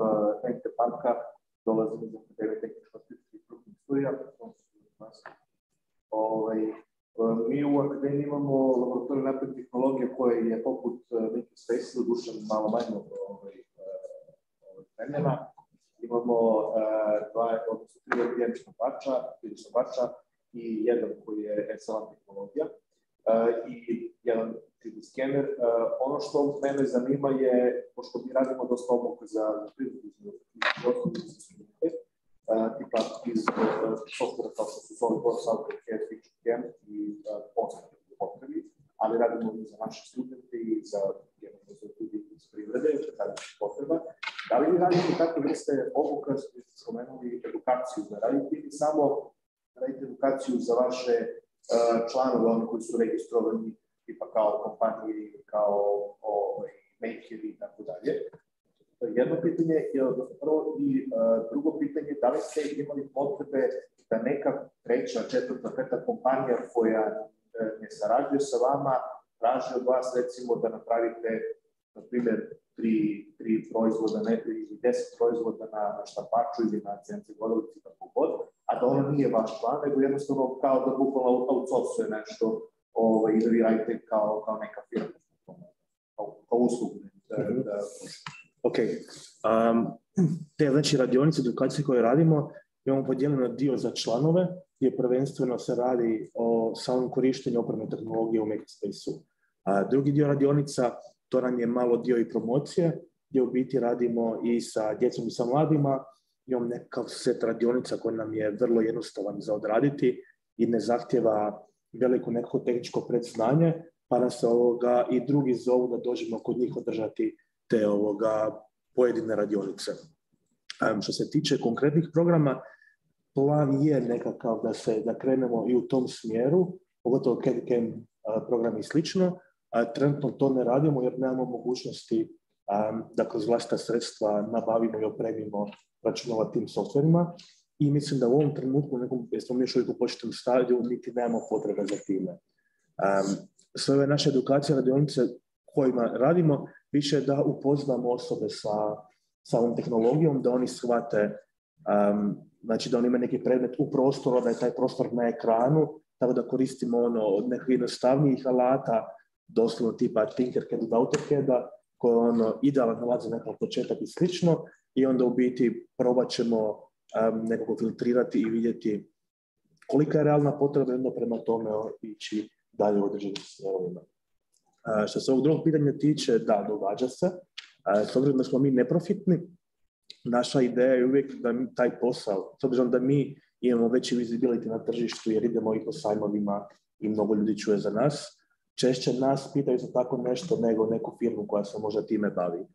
eh, Enke Parka, dolazim iz Akademije tehničko-stitskih to je jako Ovaj, mi u akademiji imamo laboratorij napred tehnologije koje je poput Making eh, Space, dušan malo manje ovaj, eh, vremena. Imamo eh, dva, odnosno tri akademična bača, klinična bača i jedan koji je excellent tehnologija i jedan 3D skener. Ono što mene zanima je, pošto mi radimo dosta obok za prirodnu tipa iz software kao što su SolidWorks, AutoCAD, FixCAM i poznati u potrebi, ali radimo i za naše studente i za jednog za ljudi iz privrede, da li je potreba. Da li vi radite takve vrste obuka, ste spomenuli edukaciju, da radite ili samo radite edukaciju za vaše članove, oni koji su registrovani, tipa kao kompanije ili kao makeri i tako dalje, to je jedno pitanje, prvo i e, drugo pitanje, da li ste imali potrebe da neka treća, četvrta, peta kompanija koja e, ne sarađuje sa vama, traži od vas recimo da napravite na primjer tri, proizvoda ne, ili deset proizvoda na, Štapaču ili na centri godovici kako god, a da ono nije vaš plan, nego jednostavno kao da bukvalno outsourcuje nešto ovaj, i da vi radite kao, kao neka firma, kao, kao uslugu. Mhm. Ok, um, te znači radionice edukacije koje radimo, imamo podijeljeno dio za članove, gdje prvenstveno se radi o samom korištenju opreme tehnologije u Makerspace-u. A drugi dio radionica, to nam je malo dio i promocije, gdje u biti radimo i sa djecom i sa mladima, Imamo nekakav set radionica koji nam je vrlo jednostavan za odraditi i ne zahtjeva veliko neko tehničko predznanje, pa nas ovoga i drugi zovu da dođemo kod njih održati te ovoga pojedine radionice. što se tiče konkretnih programa, plan je nekakav da se da krenemo i u tom smjeru, pogotovo CAD-CAM program i slično. a trenutno to ne radimo jer nemamo mogućnosti um, da kroz vlastita sredstva nabavimo i opremimo računova tim softverima i mislim da u ovom trenutku, nekom, jer smo još uvijek u početnom stadiju, niti nemamo potrebe za time. Um, sve ove naše edukacije radionice kojima radimo više da upoznamo osobe sa, sa ovom tehnologijom, da oni shvate, um, znači da oni imaju neki predmet u prostoru, da je taj prostor na ekranu, tako da koristimo ono od nekih jednostavnijih alata, doslovno tipa Tinkercad, Dautercada, koji je ono idealan alat nekakav početak i slično, i onda u biti probat ćemo um, nekako filtrirati i vidjeti kolika je realna potreba, onda prema tome ono, ići dalje u određenim smjerovima. Što se ovog drugog pitanja tiče, da, događa se. S obzirom da smo mi neprofitni, naša ideja je uvijek da mi taj posao, s obzirom da mi imamo veći visibility na tržištu jer idemo i po sajmovima i mnogo ljudi čuje za nas, češće nas pitaju za tako nešto nego neku firmu koja se možda time bavi.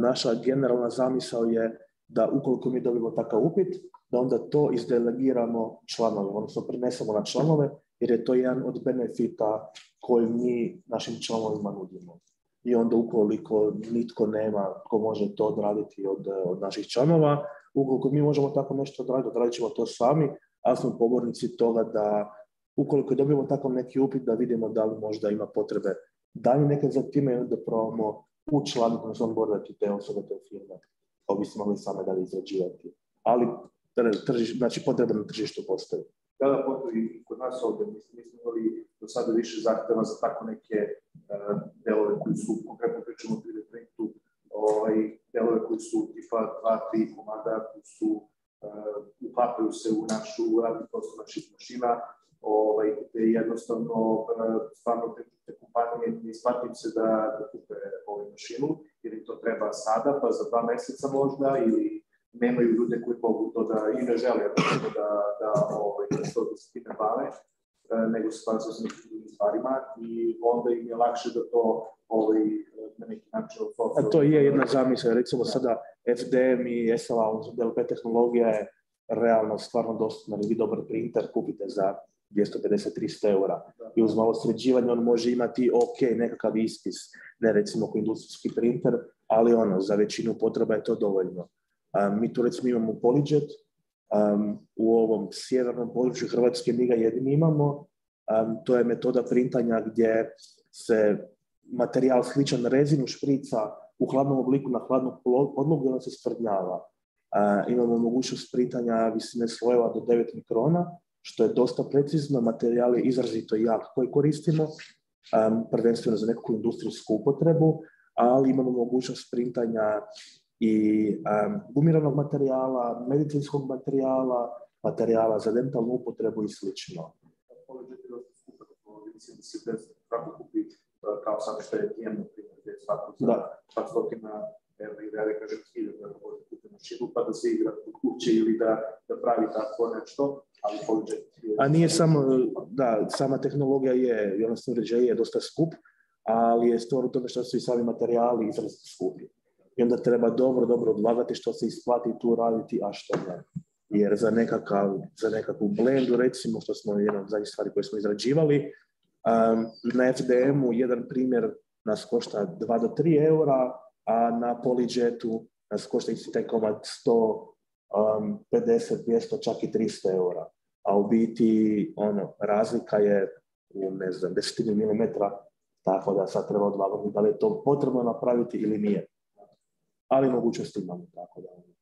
Naša generalna zamisao je da ukoliko mi dobimo takav upit, da onda to izdelegiramo članove, odnosno prenesemo na članove, jer je to jedan od benefita koje mi našim članovima nudimo. I onda ukoliko nitko nema ko može to odraditi od, od naših članova, ukoliko mi možemo tako nešto odraditi, odradit ćemo to sami, a smo pobornici toga da ukoliko dobijemo tako neki upit da vidimo da li možda ima potrebe dalje neke za time i u probamo u smo te osobe, te firme, kao bi se mogli same dalje izrađivati. Ali znači, potreba tržištu postoji. Da, da, kod nas ovdje, mislim, nismo imali do sada više zahtjeva za tako neke e, delove koji su, konkretno pričamo o 3D printu, ovaj, delove koji su tipa 2-3 komada, koji su uh, uklapaju se u našu radnu prostor naših mašina, ovaj, gde jednostavno e, stvarno te, te kompanije ne isplatim se da, da kupe ovu ovaj, mašinu, jer im to treba sada, pa za dva meseca možda, ili nemaju ljude koji mogu to da i ne žele da, da, ovaj, da se bave, e, nego se s nekim drugim stvarima i onda im je lakše da to ovaj, na neki način A to je jedna zamisla, recimo sada FDM i SLA, DLP tehnologija je realno stvarno dostupna, vi dobar printer kupite za 250-300 eura i uz malo sređivanje on može imati ok, nekakav ispis, ne recimo ako industrijski printer, ali ono, za većinu potreba je to dovoljno. Um, mi tu recimo imamo Polyjet, um, u ovom sjevernom području Hrvatske mi ga jedini imamo. Um, to je metoda printanja gdje se materijal sličan rezinu šprica u hladnom obliku na hladnu podlogu i ona se stvrdnjava. Uh, imamo mogućnost printanja visine slojeva do 9 mikrona, što je dosta precizno, materijal je izrazito jak koji koristimo, prvenstveno za nekakvu industrijsku upotrebu, ali imamo mogućnost printanja i um, materijala, medicinskog materijala, materijala za dentalnu upotrebu i slično. kao sad što je tijemno, primjer, gdje je svako za par stotina evra ili ja da kažem da može kupiti mašinu, pa da se igra u kuće ili da, da pravi tako nešto, ali pođe... A nije samo, da, sama tehnologija je, i odnosno je dosta skup, ali je stvar u tome što su i sami materijali izrazito skupi i onda treba dobro, dobro odlagati što se isplati tu raditi, a što ne. Jer za, nekakav, za nekakvu blendu, recimo, što smo jedna od zadnjih stvari koje smo izrađivali, um, na FDM-u jedan primjer nas košta 2 do 3 eura, a na polijetu nas košta isti taj komad 100, 200, um, čak i 300 eura. A u biti ono, razlika je u ne znam, desetini milimetra, tako da sad treba odlagati da li je to potrebno napraviti ili nije ali mogućnosti imamo tako da. Ono.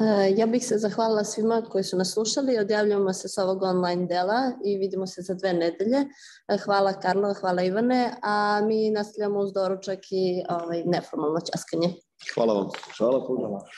E, ja bih se zahvalila svima koji su nas slušali. Odjavljamo se s ovog online dela i vidimo se za dve nedelje. E, hvala Karlo, hvala Ivane, a mi nastavljamo uz doručak i ovaj, neformalno časkanje. Hvala vam. Hvala